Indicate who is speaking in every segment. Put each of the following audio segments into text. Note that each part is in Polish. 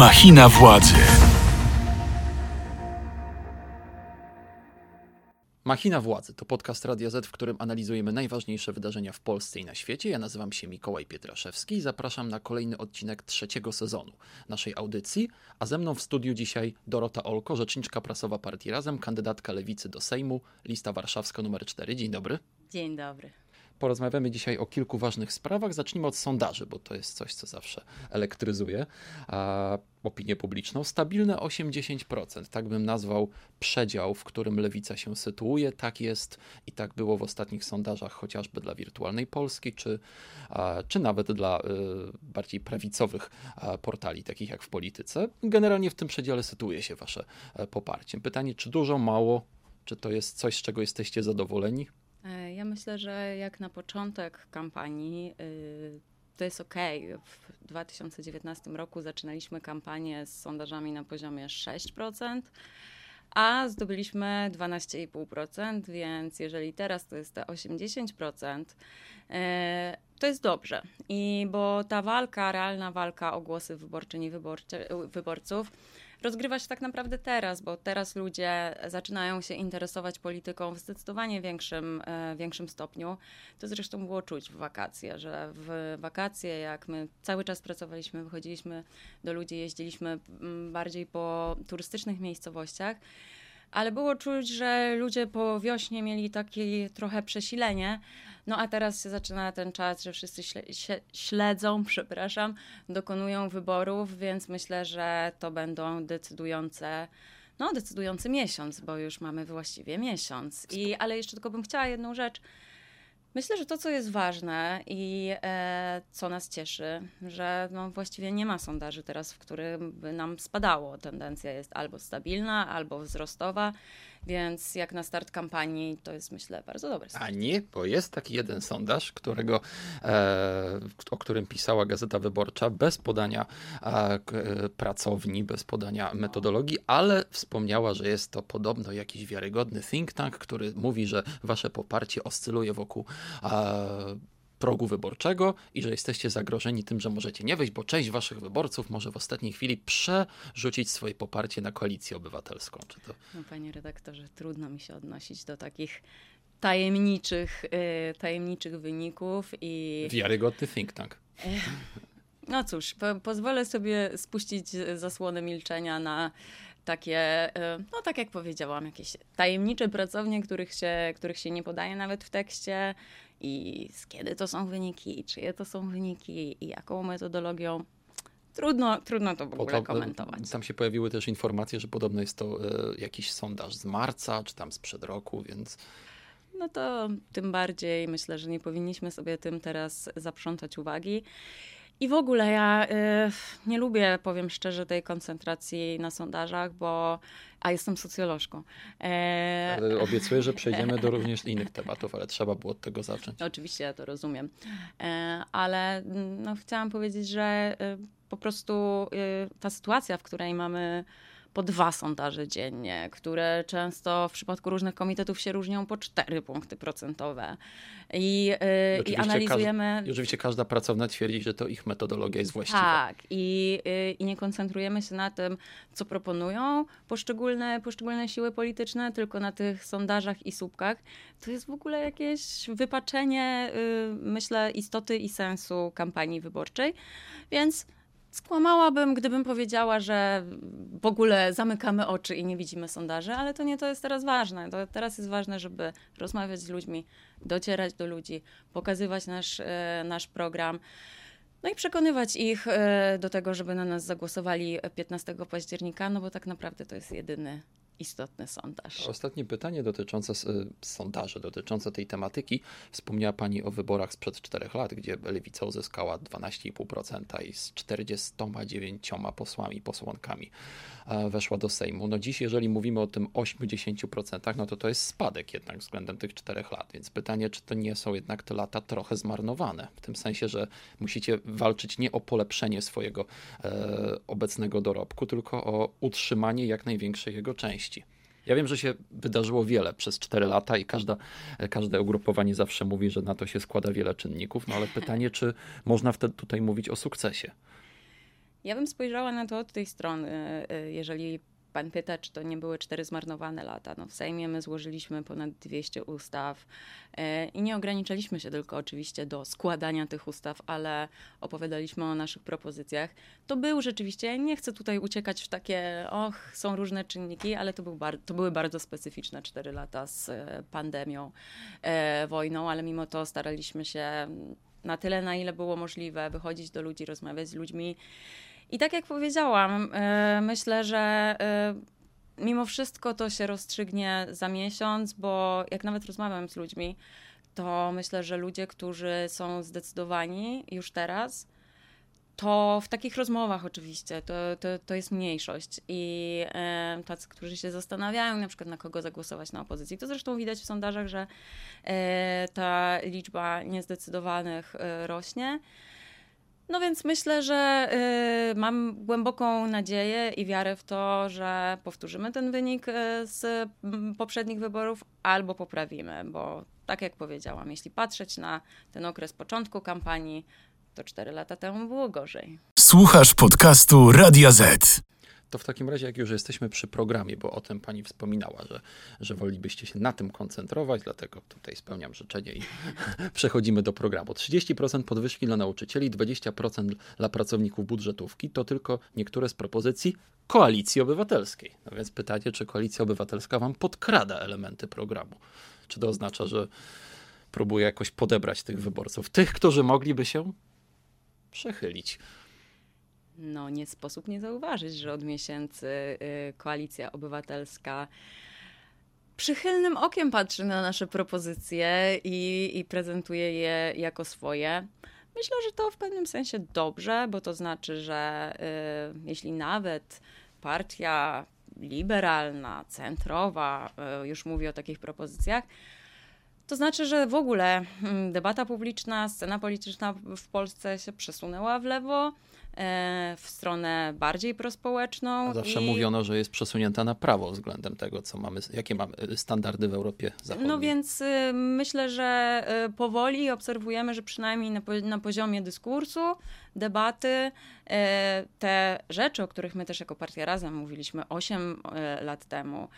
Speaker 1: Machina władzy.
Speaker 2: Machina Władzy to podcast Radia Z, w którym analizujemy najważniejsze wydarzenia w Polsce i na świecie. Ja nazywam się Mikołaj Pietraszewski i zapraszam na kolejny odcinek trzeciego sezonu naszej audycji. A ze mną w studiu dzisiaj Dorota Olko, rzeczniczka prasowa Partii Razem, kandydatka Lewicy do Sejmu, lista warszawska numer 4. Dzień dobry.
Speaker 3: Dzień dobry.
Speaker 2: Porozmawiamy dzisiaj o kilku ważnych sprawach. Zacznijmy od sondaży, bo to jest coś, co zawsze elektryzuje a, opinię publiczną. Stabilne 8-10%, tak bym nazwał przedział, w którym lewica się sytuuje. Tak jest i tak było w ostatnich sondażach, chociażby dla wirtualnej Polski, czy, a, czy nawet dla y, bardziej prawicowych a, portali, takich jak w polityce. Generalnie w tym przedziale sytuuje się wasze e, poparcie. Pytanie, czy dużo, mało, czy to jest coś, z czego jesteście zadowoleni?
Speaker 3: E, ja myślę, że jak na początek kampanii y, to jest ok. W 2019 roku zaczynaliśmy kampanię z sondażami na poziomie 6%, a zdobyliśmy 12,5%, więc jeżeli teraz to jest te 80%, e, to jest dobrze. I bo ta walka, realna walka o głosy wyborcze, niewyborcze, wyborców, rozgrywa się tak naprawdę teraz, bo teraz ludzie zaczynają się interesować polityką w zdecydowanie większym, e, większym stopniu. To zresztą było czuć w wakacje, że w wakacje, jak my cały czas pracowaliśmy, wychodziliśmy do ludzi, jeździliśmy mm, bardziej po turystycznych miejscowościach, ale było czuć, że ludzie po wiośnie mieli takie trochę przesilenie, no a teraz się zaczyna ten czas, że wszyscy śledzą, przepraszam, dokonują wyborów, więc myślę, że to będą decydujące no, decydujący miesiąc, bo już mamy właściwie miesiąc. I, ale jeszcze tylko bym chciała jedną rzecz. Myślę, że to, co jest ważne i e, co nas cieszy, że no, właściwie nie ma sondaży teraz, w którym by nam spadało. Tendencja jest albo stabilna, albo wzrostowa. Więc jak na start kampanii, to jest myślę bardzo dobre.
Speaker 2: A nie, bo jest taki jeden sondaż, którego, e, o którym pisała Gazeta Wyborcza, bez podania e, pracowni, bez podania metodologii, ale wspomniała, że jest to podobno jakiś wiarygodny think tank, który mówi, że wasze poparcie oscyluje wokół e, progu wyborczego i że jesteście zagrożeni tym, że możecie nie wejść, bo część waszych wyborców może w ostatniej chwili przerzucić swoje poparcie na koalicję obywatelską. Czy to...
Speaker 3: No, panie redaktorze, trudno mi się odnosić do takich tajemniczych, yy, tajemniczych wyników i...
Speaker 2: Wiarygodny think tank.
Speaker 3: No cóż, po, pozwolę sobie spuścić zasłonę milczenia na takie, y, no tak jak powiedziałam, jakieś tajemnicze pracownie, których się, których się nie podaje nawet w tekście i z kiedy to są wyniki, czyje to są wyniki, i jaką metodologią. Trudno, trudno to w ogóle Potom, komentować.
Speaker 2: Tam się pojawiły też informacje, że podobno jest to e, jakiś sondaż z marca, czy tam sprzed roku, więc...
Speaker 3: No to tym bardziej myślę, że nie powinniśmy sobie tym teraz zaprzątać uwagi. I w ogóle ja y, nie lubię, powiem szczerze, tej koncentracji na sondażach, bo. A jestem socjolożką.
Speaker 2: E... Obiecuję, że przejdziemy do również innych tematów, ale trzeba było od tego zacząć.
Speaker 3: Oczywiście, ja to rozumiem. E, ale mm, no, chciałam powiedzieć, że y, po prostu y, ta sytuacja, w której mamy po dwa sondaże dziennie, które często w przypadku różnych komitetów się różnią po cztery punkty procentowe. I, yy, i analizujemy.
Speaker 2: Każda, oczywiście każda pracownia twierdzi, że to ich metodologia jest właściwa.
Speaker 3: Tak, i, yy, i nie koncentrujemy się na tym, co proponują poszczególne, poszczególne siły polityczne, tylko na tych sondażach i słupkach. To jest w ogóle jakieś wypaczenie, yy, myślę, istoty i sensu kampanii wyborczej. Więc Skłamałabym, gdybym powiedziała, że w ogóle zamykamy oczy i nie widzimy sondaży, ale to nie to jest teraz ważne. To teraz jest ważne, żeby rozmawiać z ludźmi, docierać do ludzi, pokazywać nasz, e, nasz program. No i przekonywać ich e, do tego, żeby na nas zagłosowali 15 października, no bo tak naprawdę to jest jedyny istotny sondaż.
Speaker 2: Ostatnie pytanie dotyczące sondaży, dotyczące tej tematyki. Wspomniała Pani o wyborach sprzed czterech lat, gdzie Lewica uzyskała 12,5% i z 49 posłami, posłankami weszła do Sejmu. No dziś, jeżeli mówimy o tym 80%, no to to jest spadek jednak względem tych czterech lat. Więc pytanie, czy to nie są jednak te lata trochę zmarnowane? W tym sensie, że musicie walczyć nie o polepszenie swojego e, obecnego dorobku, tylko o utrzymanie jak największej jego części. Ja wiem, że się wydarzyło wiele przez 4 lata i każda, każde ugrupowanie zawsze mówi, że na to się składa wiele czynników, no ale pytanie, czy można wtedy tutaj mówić o sukcesie?
Speaker 3: Ja bym spojrzała na to od tej strony. Jeżeli pan pyta, czy to nie były cztery zmarnowane lata. No w Sejmie my złożyliśmy ponad 200 ustaw e, i nie ograniczaliśmy się tylko oczywiście do składania tych ustaw, ale opowiadaliśmy o naszych propozycjach. To był rzeczywiście, nie chcę tutaj uciekać w takie, och, są różne czynniki, ale to, był bar- to były bardzo specyficzne cztery lata z e, pandemią, e, wojną, ale mimo to staraliśmy się na tyle, na ile było możliwe, wychodzić do ludzi, rozmawiać z ludźmi i tak jak powiedziałam, e, myślę, że e, mimo wszystko to się rozstrzygnie za miesiąc, bo jak nawet rozmawiam z ludźmi, to myślę, że ludzie, którzy są zdecydowani już teraz, to w takich rozmowach oczywiście to, to, to jest mniejszość. I e, tacy, którzy się zastanawiają, na przykład na kogo zagłosować na opozycji, to zresztą widać w sondażach, że ta liczba niezdecydowanych rośnie. No więc myślę, że y, mam głęboką nadzieję i wiarę w to, że powtórzymy ten wynik y, z poprzednich wyborów albo poprawimy, bo tak jak powiedziałam, jeśli patrzeć na ten okres początku kampanii, to cztery lata temu było gorzej.
Speaker 1: Słuchasz podcastu Radia Z.
Speaker 2: To w takim razie, jak już jesteśmy przy programie, bo o tym pani wspominała, że, że wolibyście się na tym koncentrować, dlatego tutaj spełniam życzenie i przechodzimy do programu. 30% podwyżki dla nauczycieli, 20% dla pracowników budżetówki to tylko niektóre z propozycji Koalicji Obywatelskiej. No więc pytacie, czy Koalicja Obywatelska wam podkrada elementy programu? Czy to oznacza, że próbuje jakoś podebrać tych wyborców, tych, którzy mogliby się przechylić?
Speaker 3: No nie sposób nie zauważyć, że od miesięcy y, Koalicja Obywatelska przychylnym okiem patrzy na nasze propozycje i, i prezentuje je jako swoje. Myślę, że to w pewnym sensie dobrze, bo to znaczy, że y, jeśli nawet partia liberalna, centrowa y, już mówi o takich propozycjach, to znaczy, że w ogóle mm, debata publiczna, scena polityczna w Polsce się przesunęła w lewo w stronę bardziej prospołeczną.
Speaker 2: Zawsze i... mówiono, że jest przesunięta na prawo względem tego, co mamy, jakie mamy standardy w Europie Zachodniej.
Speaker 3: No więc y, myślę, że y, powoli obserwujemy, że przynajmniej na, poziomie dyskursu, debaty, y, te rzeczy, o których my też jako Partia Razem mówiliśmy 8 y, lat temu,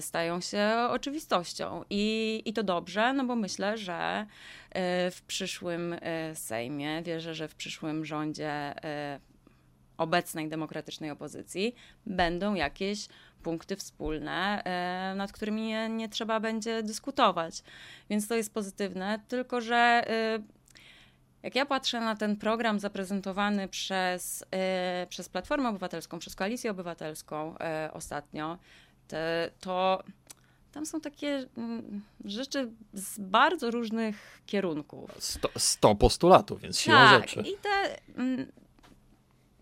Speaker 3: stają się oczywistością. I, I to dobrze, no bo myślę, że E, w przyszłym e, Sejmie, wierzę, że w przyszłym rządzie e, obecnej demokratycznej opozycji będą jakieś punkty wspólne, nad którymi nie, nie, trzeba będzie dyskutować. Więc to jest pozytywne, tylko że jak ja patrzę na ten program zaprezentowany przez, przez Platformę Obywatelską, przez Koalicję Obywatelską ostatnio, to tam są takie mm, rzeczy z bardzo różnych kierunków.
Speaker 2: 100, 100 postulatów, więc siła
Speaker 3: tak,
Speaker 2: rzeczy.
Speaker 3: I te, mm,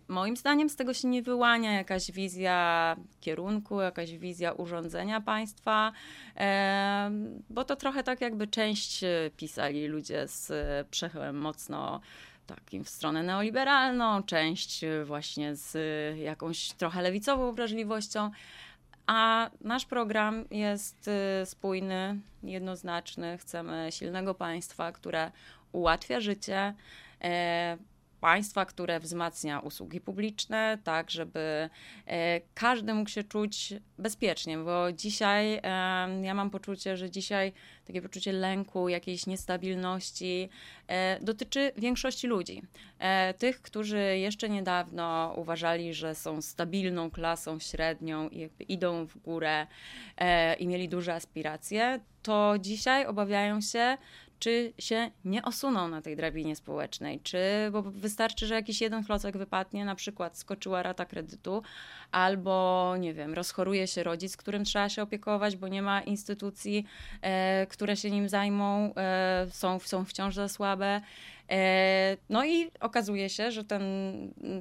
Speaker 3: moim zdaniem z tego się nie wyłania jakaś wizja kierunku, jakaś wizja urządzenia państwa, e, bo to trochę tak jakby część pisali ludzie z przechyłem mocno takim w stronę neoliberalną, część właśnie z jakąś trochę lewicową wrażliwością. A nasz program jest y, spójny, jednoznaczny. Chcemy silnego państwa, które ułatwia życie, e, państwa, które wzmacnia usługi publiczne, tak żeby e, każdy mógł się czuć bezpiecznie, bo dzisiaj ja mam poczucie, że dzisiaj takie poczucie lęku, jakiejś niestabilności e, dotyczy większości ludzi. E, tych, którzy jeszcze niedawno uważali, że są stabilną klasą średnią i idą w górę i mieli duże aspiracje, to dzisiaj obawiają się, czy się nie osuną na tej drabinie społecznej, czy bo wystarczy, że jakiś jeden klocek wypadnie, na przykład skoczyła rata kredytu, albo nie wiem, rozchoruje się rodzic, którym trzeba się opiekować, bo nie ma instytucji, e, które się nim zajmą, e, są, są wciąż za słabe. E, no i okazuje się, że ten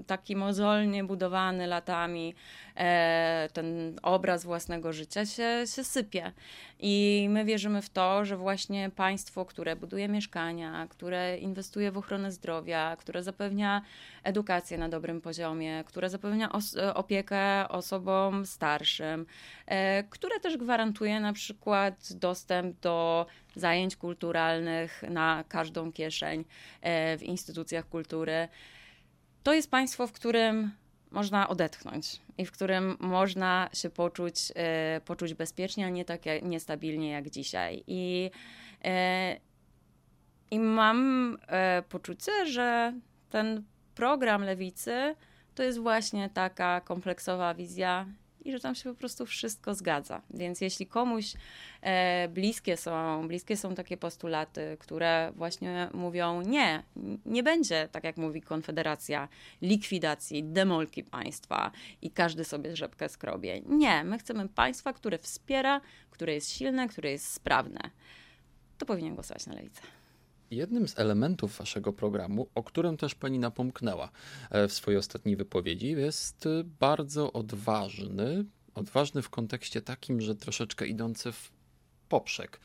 Speaker 3: taki mozolnie budowany latami e, ten obraz własnego życia się, się sypie. I my wierzymy w to, że właśnie państwo, które buduje mieszkania, które inwestuje w ochronę zdrowia, które zapewnia edukację na dobrym poziomie, które zapewnia opiekę osobom starszym, e, które też gwarantuje na przykład dostęp do zajęć kulturalnych na każdą kieszeń e, w instytucjach kultury. To jest państwo, w którym można odetchnąć i w którym można się poczuć, e, poczuć bezpiecznie, a nie tak niestabilnie jak dzisiaj. I, e, i mam e, poczucie, że ten program lewicy to jest właśnie taka kompleksowa wizja i że tam się po prostu wszystko zgadza. Więc jeśli komuś e, bliskie, są, bliskie są takie postulaty, które właśnie mówią nie, nie będzie, tak jak mówi Konfederacja, likwidacji, demolki państwa i każdy sobie rzepkę skrobie. Nie, my chcemy państwa, które wspiera, które jest silne, które jest sprawne. To powinien głosować na lewicę.
Speaker 2: Jednym z elementów waszego programu, o którym też pani napomknęła e, w swojej ostatniej wypowiedzi, jest e, bardzo odważny, odważny w kontekście takim, że troszeczkę idący w poprzek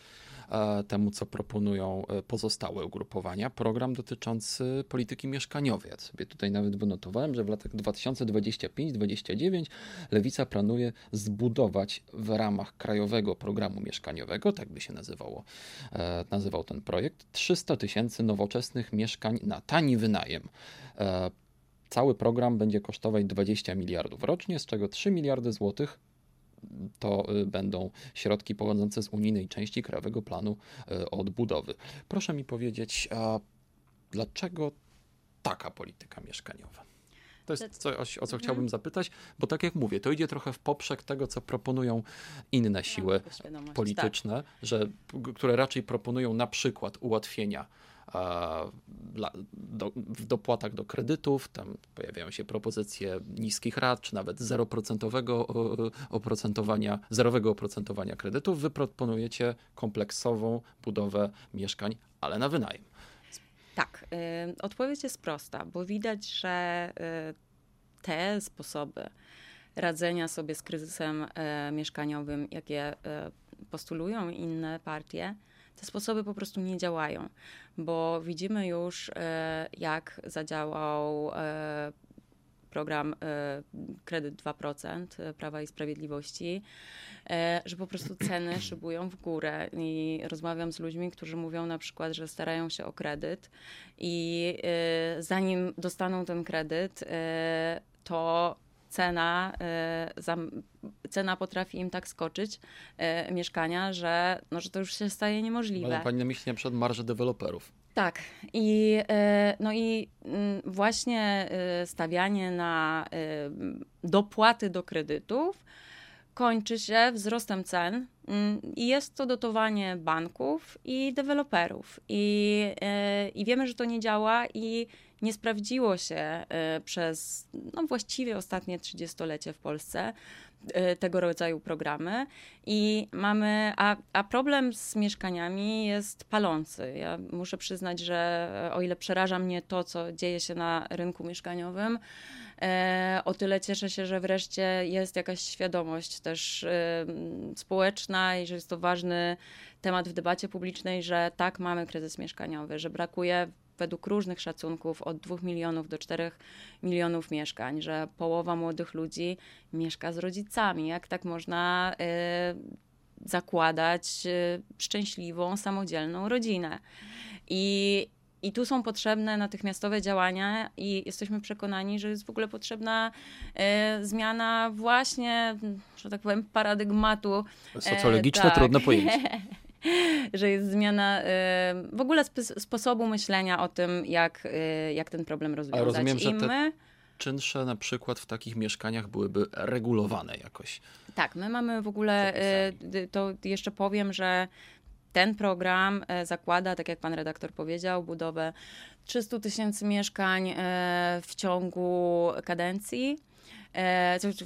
Speaker 2: temu, co proponują e, pozostałe ugrupowania. Program dotyczący polityki mieszkaniowej. Ja sobie tutaj nawet wynotowałem, że w latach 2025-2029 Lewica planuje zbudować w ramach Krajowego Programu Mieszkaniowego, tak by się nazywało, e, nazywał ten projekt, 300 tysięcy nowoczesnych mieszkań na tani wynajem. Cały program będzie kosztować 20 miliardów rocznie, z czego 3 miliardy złotych to y, będą środki pochodzące z unijnej części Krajowego Planu y, Odbudowy. Proszę mi powiedzieć, dlaczego taka polityka mieszkaniowa? To jest coś, o co mhm. chciałbym zapytać, bo tak jak mówię, to idzie trochę w poprzek tego, co proponują inne siły polityczne, tak. że, które raczej proponują na przykład ułatwienia w dopłatach do kredytów, tam pojawiają się propozycje niskich rat, czy nawet 0% oprocentowania, zerowego oprocentowania kredytów. Wy proponujecie kompleksową budowę mieszkań, ale na wynajem.
Speaker 3: Tak, y, odpowiedź jest prosta, bo widać, że y, te sposoby radzenia sobie z kryzysem y, mieszkaniowym, jakie postulują inne partie, te sposoby po prostu nie działają, bo widzimy już, e, jak zadziałał e, program e, Kredyt 2% Prawa i Sprawiedliwości, że po prostu ceny szybują w górę. I rozmawiam z ludźmi, którzy mówią na przykład, że starają się o kredyt i zanim dostaną ten kredyt, to cena, y, cena potrafi im tak skoczyć y, mieszkania, że, no, że to już się staje niemożliwe.
Speaker 2: Ale pani na myśli na przykład marże deweloperów.
Speaker 3: Tak. I, y, no i mm, właśnie stawianie na dopłaty do kredytów kończy się wzrostem cen mm, i jest to dotowanie banków i deweloperów. I, I wiemy, że to nie działa i nie sprawdziło się e, przez no, właściwie ostatnie trzydziestolecie w Polsce e, tego rodzaju programy i mamy, a, a problem z mieszkaniami jest palący. Ja muszę przyznać, że e, o ile przeraża mnie to, co dzieje się na rynku mieszkaniowym, o tyle cieszę się, że wreszcie jest jakaś świadomość też społeczna i że jest to ważny temat w debacie publicznej, że tak mamy kryzys mieszkaniowy, że brakuje według różnych szacunków od 2 milionów do 4 milionów mieszkań, że połowa młodych ludzi mieszka z rodzicami. Jak tak można y, zakładać y, szczęśliwą, samodzielną rodzinę? I, i tu są potrzebne natychmiastowe działania, i jesteśmy przekonani, że jest w ogóle potrzebna e, zmiana właśnie, że tak powiem, paradygmatu.
Speaker 2: Socjologiczne, e, tak. trudno pojęcie.
Speaker 3: że jest zmiana y, w ogóle sposobu myślenia o tym, jak, y, jak ten problem rozwiązać.
Speaker 2: A rozumiem, że te czynsze na przykład w takich mieszkaniach byłyby regulowane jakoś.
Speaker 3: Tak, my mamy w ogóle, y, to jeszcze powiem, że ten program zakłada, tak jak pan redaktor powiedział, budowę 300 tysięcy mieszkań w ciągu kadencji,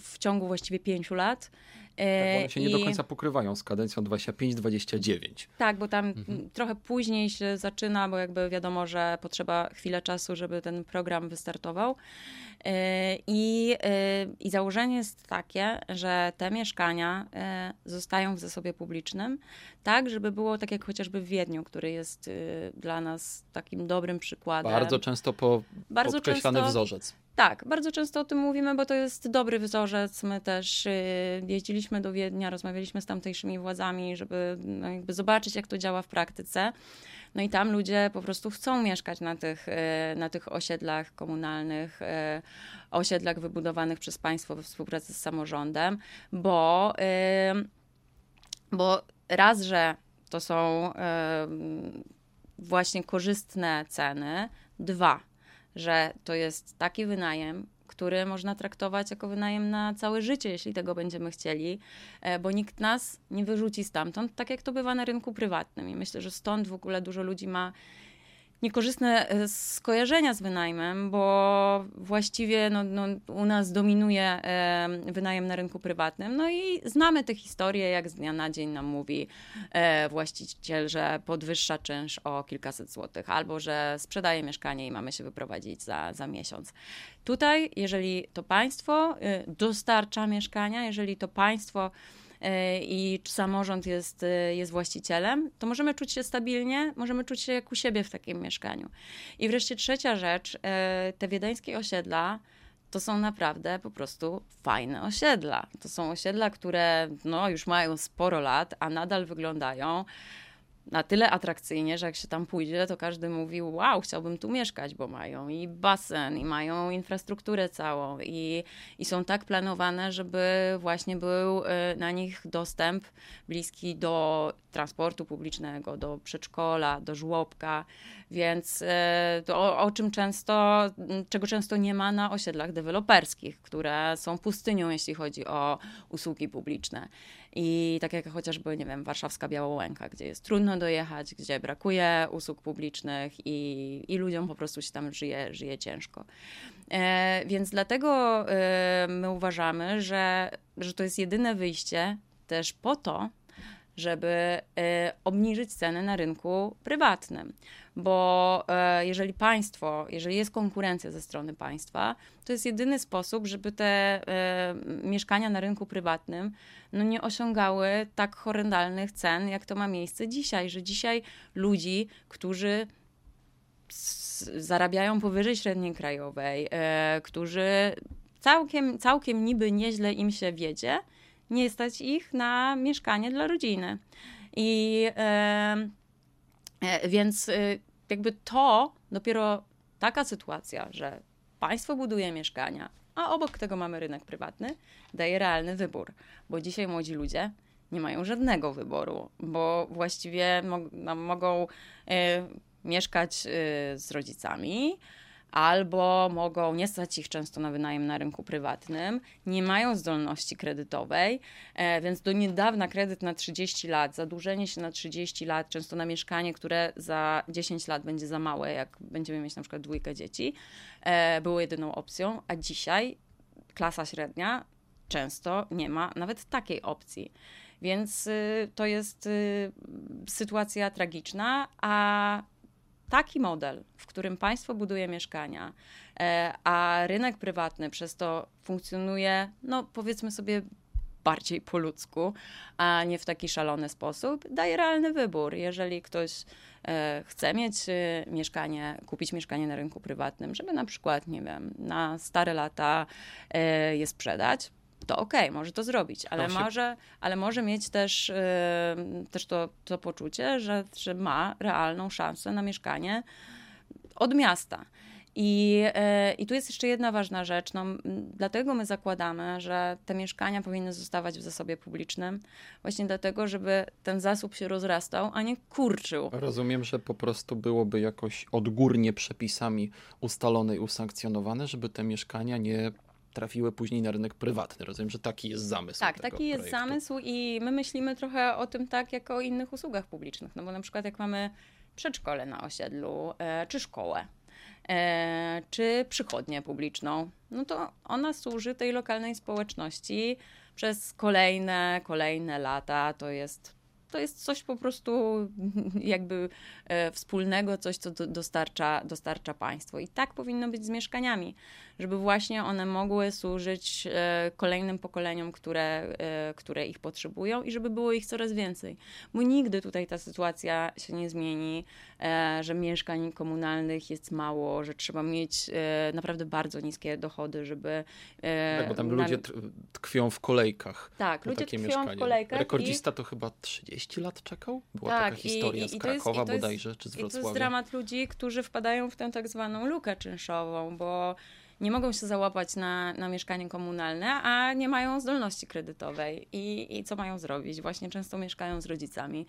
Speaker 3: w ciągu właściwie pięciu lat.
Speaker 2: Tak, one się I... nie do końca pokrywają z kadencją 25-29.
Speaker 3: Tak, bo tam mhm. trochę później się zaczyna, bo jakby wiadomo, że potrzeba chwilę czasu, żeby ten program wystartował. E, I, e, I założenie jest takie, że te mieszkania e, zostają w zasobie publicznym, tak, żeby było tak jak chociażby w Wiedniu, który jest dla nas takim dobrym przykładem.
Speaker 2: Bardzo często po, Bardzo podkreślany często, wzorzec.
Speaker 3: Tak, bardzo często o tym mówimy, bo to jest dobry wzorzec. My też jeździliśmy do Wiednia, rozmawialiśmy z tamtejszymi władzami, żeby no, jakby zobaczyć, jak to działa w praktyce. No i tam ludzie po prostu chcą mieszkać na tych, e, na tych osiedlach komunalnych, e, osiedlach wybudowanych przez państwo we współpracy z samorządem, bo, bo raz, że to są właśnie korzystne ceny, dwa, że to jest taki wynajem, który można traktować jako wynajem na całe życie, jeśli tego będziemy chcieli, e, bo nikt nas nie wyrzuci stamtąd, tak jak to bywa na rynku prywatnym. I myślę, że stąd w ogóle dużo ludzi ma niekorzystne e, skojarzenia z wynajmem, bo właściwie no, no, u nas dominuje wynajem na rynku prywatnym. No i znamy te historie, jak z dnia na dzień nam mówi e, właściciel, że podwyższa czynsz o kilkaset złotych, albo że sprzedaje mieszkanie i mamy się wyprowadzić za, za miesiąc. Tutaj, jeżeli to państwo e, dostarcza mieszkania, jeżeli to państwo i czy samorząd jest, e, jest właścicielem, to możemy czuć się stabilnie, możemy czuć się jak u siebie w takim mieszkaniu. I wreszcie trzecia rzecz, e, te wiedeńskie osiedla, to są naprawdę po prostu fajne osiedla. To są osiedla, które no, już mają sporo lat, a nadal wyglądają na tyle atrakcyjnie, że jak się tam pójdzie, to każdy mówi: Wow, chciałbym tu mieszkać, bo mają i basen, i mają infrastrukturę całą, i, i są tak planowane, żeby właśnie był y, na nich dostęp bliski do transportu publicznego, do przedszkola, do żłobka, więc y, to, o czym często, czego często nie ma na osiedlach deweloperskich, które są pustynią, jeśli chodzi o usługi publiczne. I tak jak chociażby, nie wiem, warszawska Białołęka, gdzie jest trudno dojechać, gdzie brakuje usług publicznych i, i ludziom po prostu się tam żyje, żyje ciężko. E, więc dlatego e, my uważamy, że, że to jest jedyne wyjście też po to, żeby e, obniżyć ceny na rynku prywatnym. Bo e, jeżeli państwo, jeżeli jest konkurencja ze strony państwa, to jest jedyny sposób, żeby te e, mieszkania na rynku prywatnym no nie osiągały tak horrendalnych cen, jak to ma miejsce dzisiaj, że dzisiaj ludzi, którzy zarabiają powyżej średniej krajowej, którzy całkiem, całkiem niby nieźle im się wiedzie, nie stać ich na mieszkanie dla rodziny. I e, więc e, jakby to dopiero taka sytuacja, że państwo buduje mieszkania, a obok tego mamy rynek prywatny, daje realny wybór, bo dzisiaj młodzi ludzie nie mają żadnego wyboru, bo właściwie mo no, mogą e, mieszkać z rodzicami, albo mogą nie stać ich często na wynajem na rynku prywatnym, nie mają zdolności kredytowej, e, więc do niedawna kredyt na 30 lat, zadłużenie się na 30 lat, często na mieszkanie, które za 10 lat będzie za małe, jak będziemy mieć na przykład dwójkę dzieci, e, było jedyną opcją, a dzisiaj klasa średnia często nie ma nawet takiej opcji. Więc y, to jest y, sytuacja tragiczna, a taki model, w którym państwo buduje mieszkania, e, a rynek prywatny przez to funkcjonuje, no powiedzmy sobie, bardziej po ludzku, a nie w taki szalony sposób, daje realny wybór. Jeżeli ktoś e, chce mieć e, mieszkanie, kupić mieszkanie na rynku prywatnym, żeby na przykład, nie wiem, na stare lata je sprzedać, to okej, okay, może to zrobić, ale, się... może, ale może mieć też, yy, też to, to poczucie, że, że ma realną szansę na mieszkanie od miasta. I, yy, I tu jest jeszcze jedna ważna rzecz. No, dlatego my zakładamy, że te mieszkania powinny zostawać w zasobie publicznym, właśnie dlatego, żeby ten zasób się rozrastał, a nie kurczył.
Speaker 2: Rozumiem, że po prostu byłoby jakoś odgórnie przepisami ustalone i usankcjonowane, żeby te mieszkania nie trafiły później na rynek prywatny. Rozumiem, że taki jest zamysł.
Speaker 3: Tak, taki jest zamysł i my myślimy trochę o tym tak, jak o innych usługach publicznych. No bo na przykład jak mamy przedszkole na osiedlu, e, czy szkołę, e, czy przychodnię publiczną, no to ona służy tej lokalnej społeczności przez kolejne, kolejne lata. To jest to jest coś po prostu jakby e, wspólnego, coś, co dostarcza, dostarcza państwo. I tak powinno być z mieszkaniami, żeby właśnie one mogły służyć e, kolejnym pokoleniom, które, e, które ich potrzebują i żeby było ich coraz więcej. Bo nigdy tutaj ta sytuacja się nie zmieni, że mieszkań komunalnych jest mało, że trzeba mieć naprawdę bardzo niskie dochody, żeby.
Speaker 2: Tak, bo tam ludzie tkwią w kolejkach.
Speaker 3: Tak, ludzie tkwią
Speaker 2: mieszkanie.
Speaker 3: w kolejkach.
Speaker 2: Rekordzista i... to chyba 30 30 lat czekał? Była tak, taka historia i, i, z Krakowa jest, bodajże, czy z Wrocławia.
Speaker 3: I to jest dramat ludzi, którzy wpadają w tę tak zwaną lukę czynszową, bo nie mogą się załapać na, na mieszkanie komunalne, a nie mają zdolności kredytowej. I, I co mają zrobić? Właśnie często mieszkają z rodzicami.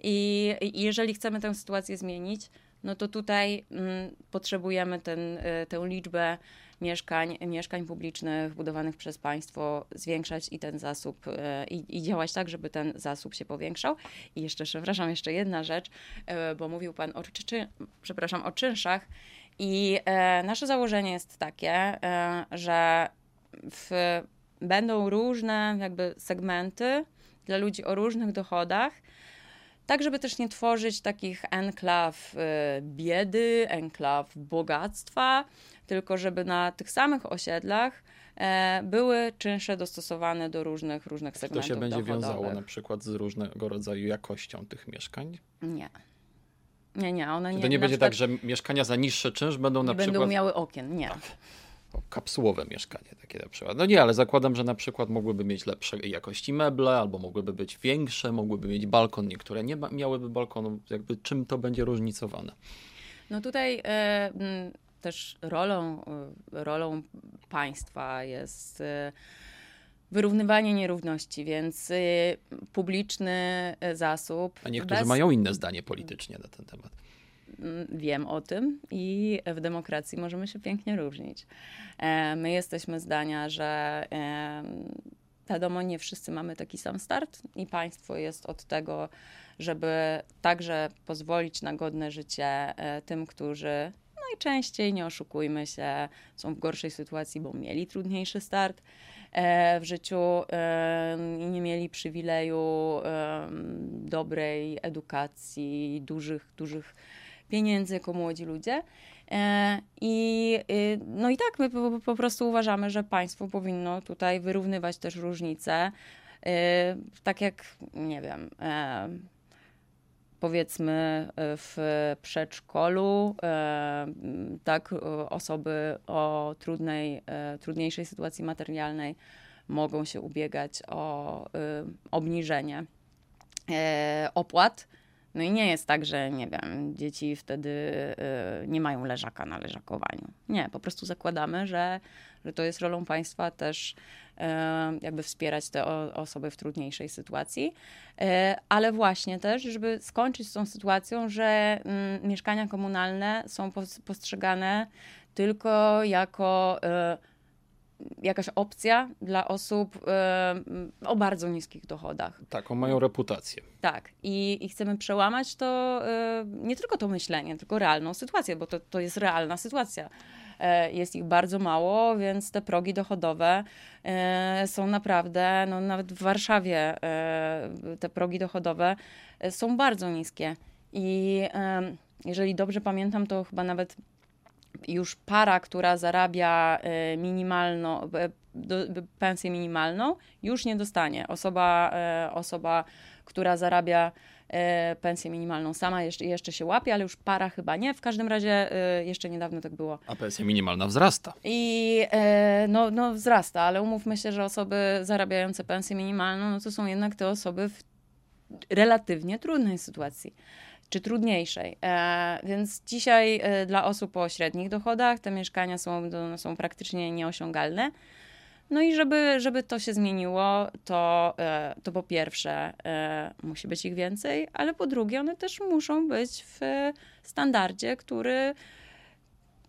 Speaker 3: I, i jeżeli chcemy tę sytuację zmienić, no to tutaj mm, potrzebujemy ten, y, tę liczbę mieszkań, mieszkań publicznych budowanych przez państwo zwiększać i ten zasób y, i, i, działać tak, żeby ten zasób się powiększał. I jeszcze, przepraszam, jeszcze jedna rzecz, y, bo mówił Pan o, czy, przepraszam, o czynszach i e, nasze założenie jest takie, e, że w, będą różne jakby segmenty dla ludzi o różnych dochodach, tak żeby też nie tworzyć takich enklaw e, biedy, enklaw bogactwa, tylko żeby na tych samych osiedlach były czynsze dostosowane do różnych, różnych segmentów
Speaker 2: To się będzie
Speaker 3: dochodowych.
Speaker 2: wiązało na przykład z różnego rodzaju jakością tych mieszkań?
Speaker 3: Nie. Nie, nie, one nie.
Speaker 2: To nie będzie tak, że mieszkania za niższy czynsz będą na
Speaker 3: nie
Speaker 2: przykład...
Speaker 3: będą miały okien, nie. Tak.
Speaker 2: kapsułowe mieszkanie takie na przykład. No nie, ale zakładam, że na przykład mogłyby mieć lepszej jakości meble, albo mogłyby być większe, mogłyby mieć balkon, niektóre nie miałyby balkonu. Jakby czym to będzie różnicowane?
Speaker 3: No tutaj e, też rolą, e, rolą państwa jest... Wyrównywanie nierówności, więc y, publiczny y, zasób.
Speaker 2: A niektórzy bez... mają inne zdanie politycznie na ten temat.
Speaker 3: Mm, wiem o tym i w demokracji możemy się pięknie różnić. E, my jesteśmy zdania, że wiadomo, nie wszyscy mamy taki sam start i państwo jest od tego, żeby także pozwolić na godne życie e, tym, którzy najczęściej, nie oszukujmy się, są w gorszej sytuacji, bo mieli trudniejszy start w życiu i nie mieli przywileju dobrej edukacji, dużych, dużych pieniędzy jako młodzi ludzie. E, I, y, no i tak, my po, po prostu uważamy, że państwo powinno tutaj wyrównywać też różnice. E, tak jak, nie wiem, powiedzmy e, w przedszkolu, e, tak osoby o trudnej, e, trudniejszej sytuacji materialnej mogą się ubiegać o obniżenie opłat. No i nie jest tak, że nie wiem, dzieci wtedy nie mają leżaka na leżakowaniu. Nie, po prostu zakładamy, że, że to jest rolą państwa też jakby wspierać te osoby w trudniejszej sytuacji, e, ale właśnie też, żeby skończyć z tą sytuacją, że mm, mieszkania komunalne są postrzegane tylko jako e, jakaś opcja dla osób e, o bardzo niskich dochodach.
Speaker 2: Taką mają reputację.
Speaker 3: Tak. I, i chcemy przełamać to, nie tylko to myślenie, tylko realną sytuację, bo to, to jest realna sytuacja. E, jest ich bardzo mało, więc te progi dochodowe e, są naprawdę, no nawet w Warszawie e, te progi dochodowe są bardzo niskie. I jeżeli dobrze pamiętam, to chyba nawet już para, która zarabia minimalną, pensję minimalną, już nie dostanie. Osoba, osoba która zarabia pensję minimalną sama jeszcze, jeszcze się łapie, ale już para chyba nie. W każdym razie e, jeszcze niedawno tak było.
Speaker 2: A pensja minimalna wzrasta.
Speaker 3: I e, no, no wzrasta, ale umówmy się, że osoby zarabiające pensję minimalną, no to są jednak te osoby w relatywnie trudnej sytuacji czy trudniejszej. E, więc dzisiaj e, dla osób o średnich dochodach te mieszkania są, są praktycznie nieosiągalne. No i żeby, żeby to się zmieniło, to, e, to po pierwsze e, musi być ich więcej, ale po drugie one też muszą być w standardzie, który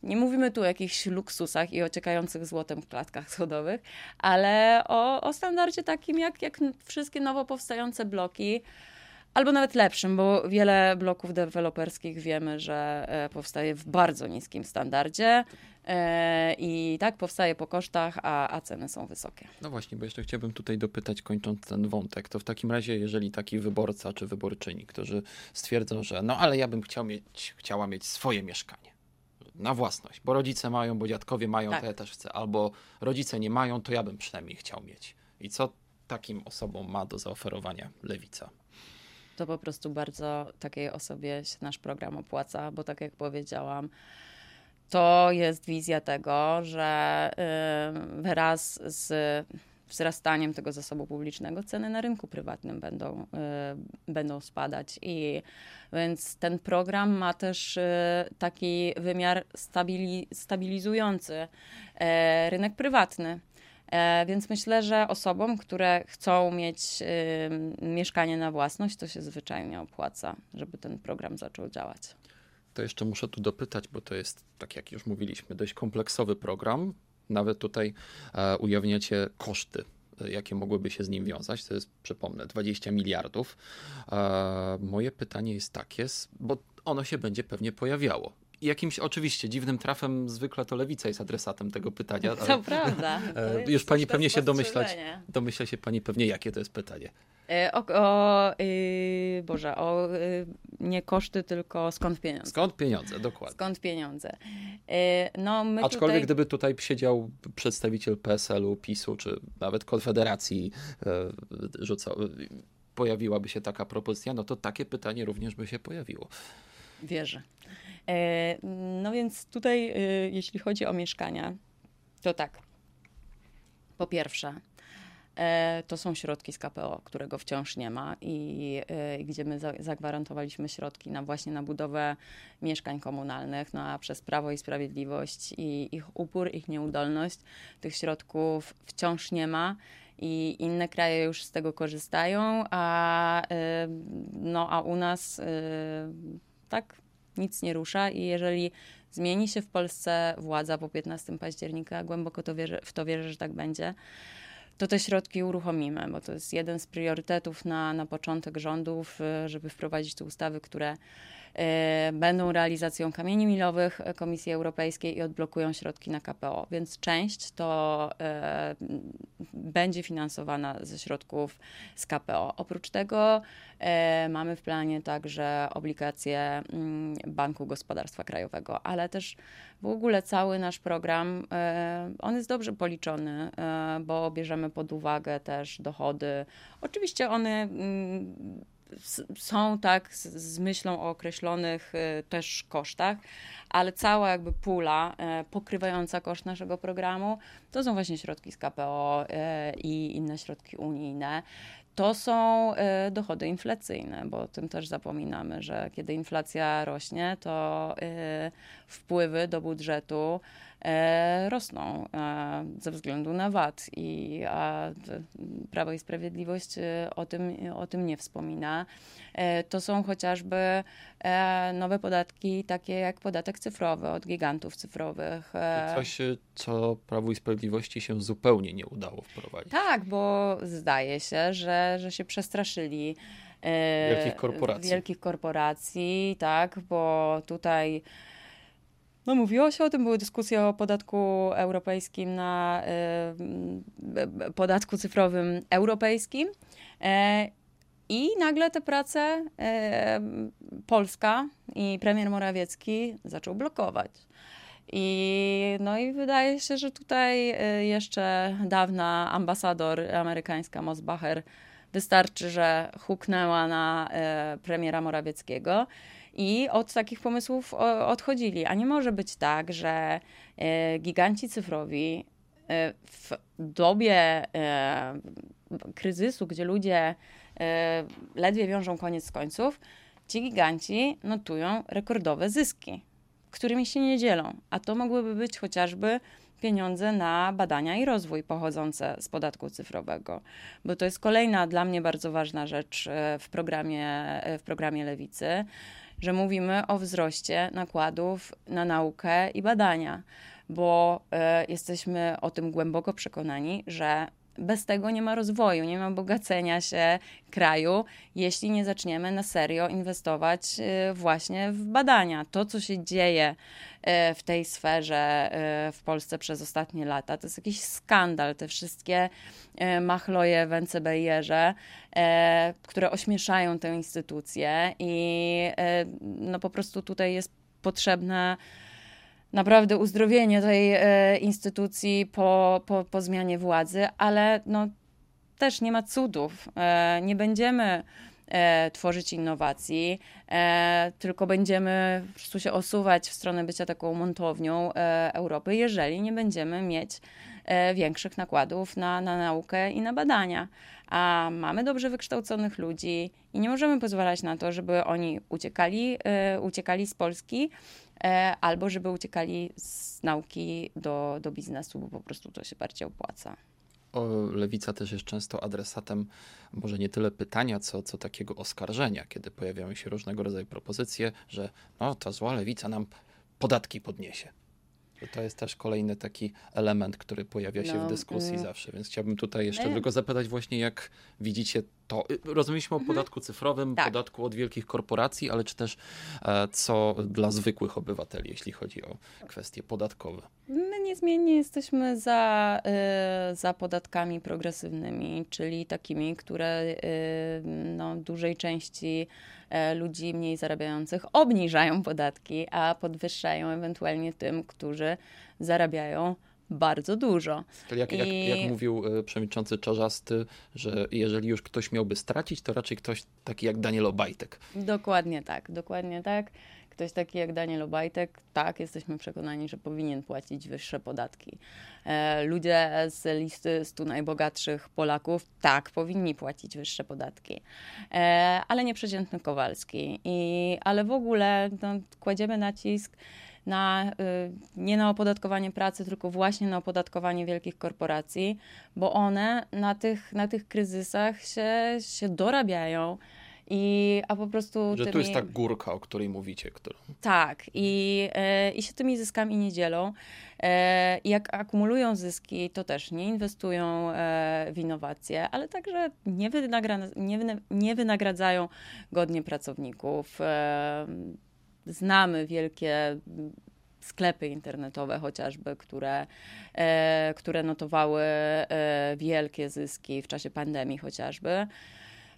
Speaker 3: nie mówimy tu o jakichś luksusach i ociekających złotem klatkach schodowych, ale o, o standardzie takim jak, jak wszystkie nowo powstające bloki, albo nawet lepszym, bo wiele bloków deweloperskich wiemy, że e, powstaje w bardzo niskim standardzie. E, I tak powstaje po kosztach, a, a ceny są wysokie.
Speaker 2: No właśnie, bo jeszcze chciałbym tutaj dopytać, kończąc ten wątek, to w takim razie, jeżeli taki wyborca czy wyborczyni, którzy stwierdzą, że no ale ja bym chciał mieć, chciała mieć swoje mieszkanie na własność, bo rodzice mają, bo dziadkowie mają, tak. to ja też chcę, albo rodzice nie mają, to ja bym przynajmniej chciał mieć. I co takim osobom ma do zaoferowania lewica?
Speaker 3: To po prostu bardzo takiej osobie się nasz program opłaca, bo tak jak powiedziałam, to jest wizja tego, że wraz z wzrastaniem tego zasobu publicznego ceny na rynku prywatnym będą, będą spadać. I więc ten program ma też taki wymiar stabili, stabilizujący rynek prywatny. E, więc myślę, że osobom, które chcą mieć mieszkanie na własność, to się zwyczajnie opłaca, żeby ten program zaczął działać.
Speaker 2: To jeszcze muszę tu dopytać, bo to jest, tak jak już mówiliśmy, dość kompleksowy program. Nawet tutaj e, ujawniacie koszty e, jakie mogłyby się z nim wiązać. To jest, przypomnę, 20 miliardów. Moje pytanie jest takie, bo ono się będzie pewnie pojawiało jakimś oczywiście dziwnym trafem zwykle to lewica jest adresatem tego pytania.
Speaker 3: To ale, prawda.
Speaker 2: To już pani pewnie się domyślać, domyśla się pani pewnie, jakie to jest pytanie.
Speaker 3: E, o, o yy, Boże, o yy, nie koszty, tylko skąd pieniądze.
Speaker 2: Skąd pieniądze, dokładnie.
Speaker 3: Skąd pieniądze. Yy,
Speaker 2: no, my Aczkolwiek tutaj... gdyby tutaj siedział przedstawiciel PSL-u, PiSu, czy nawet Konfederacji rzucał, pojawiłaby się taka propozycja, no to takie pytanie również by się pojawiło.
Speaker 3: Wierzę. E, no więc tutaj, e, jeśli chodzi o mieszkania, to tak. Po pierwsze, e, to są środki z KPO, którego wciąż nie ma i, gdzie my zagwarantowaliśmy środki na właśnie na budowę mieszkań komunalnych, no a przez Prawo i Sprawiedliwość i ich upór, ich nieudolność tych środków wciąż nie ma i inne kraje już z tego korzystają, a, no, a u nas tak nic nie rusza i jeżeli zmieni się w Polsce władza po 15 października, głęboko to wierzę, w to wierzę, że tak będzie, to te środki uruchomimy, bo to jest jeden z priorytetów na, na początek rządów, y, żeby wprowadzić te ustawy, które będą realizacją kamieni milowych Komisji Europejskiej i odblokują środki na KPO. Więc część to y, będzie finansowana ze środków z KPO. Oprócz tego E, mamy w planie także obligacje mm, Banku Gospodarstwa Krajowego, ale też w ogóle cały nasz program, e, on jest dobrze policzony, e, bo bierzemy pod uwagę też dochody. Oczywiście one mm, są tak z, z, myślą o określonych też kosztach, ale cała jakby pula pokrywająca koszt naszego programu to są właśnie środki z KPO i inne środki unijne. To są dochody inflacyjne, bo o tym też zapominamy, że kiedy inflacja rośnie, to wpływy do budżetu rosną ze względu na VAT i Prawo i Sprawiedliwość o tym, o tym nie wspomina. E, to są chociażby e, nowe podatki, takie jak podatek cyfrowy od gigantów cyfrowych.
Speaker 2: E, coś, co Prawu i Sprawiedliwości się zupełnie nie udało wprowadzić.
Speaker 3: Tak, bo zdaje się, że, że się przestraszyli.
Speaker 2: Wielkich korporacji.
Speaker 3: Wielkich korporacji, tak, bo tutaj. No, mówiło się o tym, były dyskusje o podatku europejskim na y, podatku cyfrowym europejskim. I nagle te prace e, Polska i premier Morawiecki zaczął blokować. I, no i wydaje się, że tutaj e, jeszcze dawna ambasador amerykańska Mosbacher wystarczy, że huknęła na e, premiera Morawieckiego i od takich pomysłów odchodzili. A nie może być tak, że e, giganci cyfrowi e, w dobie e, kryzysu, gdzie ludzie ledwie wiążą koniec z końców, ci giganci notują rekordowe zyski, którymi się nie dzielą. A to mogłyby być chociażby pieniądze na badania i rozwój pochodzące z podatku cyfrowego, bo to jest kolejna dla mnie bardzo ważna rzecz w programie, w programie Lewicy, że mówimy o wzroście nakładów na naukę i badania, bo jesteśmy o tym głęboko przekonani, że bez tego nie ma rozwoju, nie ma bogacenia się kraju, jeśli nie zaczniemy na serio inwestować y, właśnie w badania. To, co się dzieje y, w tej sferze y, w Polsce przez ostatnie lata, to jest jakiś skandal. Te wszystkie machloje w NCBR-ze, które ośmieszają tę instytucję i no po prostu tutaj jest potrzebna naprawdę uzdrowienie tej e, instytucji po, po, po zmianie władzy, ale no, też nie ma cudów. E, nie będziemy e, tworzyć innowacji, e, tylko będziemy po prostu się osuwać w stronę bycia taką montownią e, Europy, jeżeli nie będziemy mieć e, większych nakładów na, na naukę i na badania. A mamy dobrze wykształconych ludzi i nie możemy pozwalać na to, żeby oni uciekali, uciekali z Polski albo żeby uciekali z nauki do, do biznesu, bo po prostu to się bardziej opłaca.
Speaker 2: O, lewica też jest często adresatem może nie tyle pytania, co, co takiego oskarżenia, kiedy pojawiają się różnego rodzaju propozycje, że no, ta zła lewica nam podatki podniesie. To jest też kolejny taki element, który pojawia się
Speaker 3: No,
Speaker 2: w dyskusji
Speaker 3: mm.
Speaker 2: zawsze, więc chciałbym tutaj jeszcze
Speaker 3: My-
Speaker 2: tylko zapytać właśnie, jak widzicie to. Rozumieliśmy o podatku cyfrowym,
Speaker 3: Tak.
Speaker 2: podatku od wielkich korporacji, ale czy też e, co dla zwykłych obywateli, jeśli chodzi o kwestie podatkowe.
Speaker 3: My niezmiennie jesteśmy za, y, za podatkami progresywnymi, czyli takimi, które y, no, dużej części e, ludzi mniej zarabiających obniżają podatki, a podwyższają ewentualnie tym, którzy zarabiają bardzo dużo.
Speaker 2: Jak, jak,
Speaker 3: I-
Speaker 2: jak mówił e, przewodniczący Czarzasty, że jeżeli już ktoś miałby stracić, to raczej ktoś taki jak Daniel Obajtek.
Speaker 3: Dokładnie tak, dokładnie tak. Ktoś taki jak Daniel Obajtek, tak, jesteśmy przekonani, że powinien płacić wyższe podatki. E, ludzie z listy 100 najbogatszych Polaków, tak, powinni płacić wyższe podatki. E, ale nie przeciętny Kowalski. I, ale w ogóle no, kładziemy nacisk na, y, nie na opodatkowanie pracy, tylko właśnie na opodatkowanie wielkich korporacji, bo one na tych, na tych kryzysach się, się dorabiają. I, a po prostu
Speaker 2: Że
Speaker 3: tymi,
Speaker 2: tu jest ta górka, o której mówicie. Którą...
Speaker 3: tak, i, e, i się tymi zyskami nie dzielą. E, i jak akumulują zyski, to też nie inwestują e, w innowacje, ale także nie, wynagra- nie, wyna- nie wynagradzają godnie pracowników. E, znamy wielkie sklepy internetowe chociażby, które, e, które notowały e, wielkie zyski w czasie pandemii chociażby.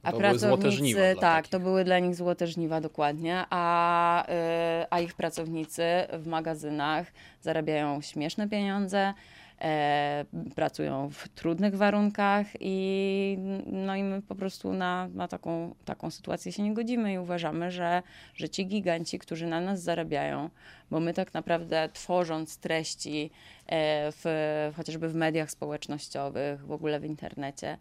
Speaker 3: A
Speaker 2: To żniwa
Speaker 3: pracownicy,
Speaker 2: dla
Speaker 3: tak,
Speaker 2: takich.
Speaker 3: to były dla nich złote żniwa dokładnie, a, y, a ich pracownicy w magazynach zarabiają śmieszne pieniądze, e, pracują w trudnych warunkach i, no i my po prostu na, na taką, taką sytuację się nie godzimy i uważamy, że, że ci giganci, którzy na nas zarabiają, bo my tak naprawdę tworząc treści e, w, chociażby w mediach społecznościowych, w ogóle w internecie,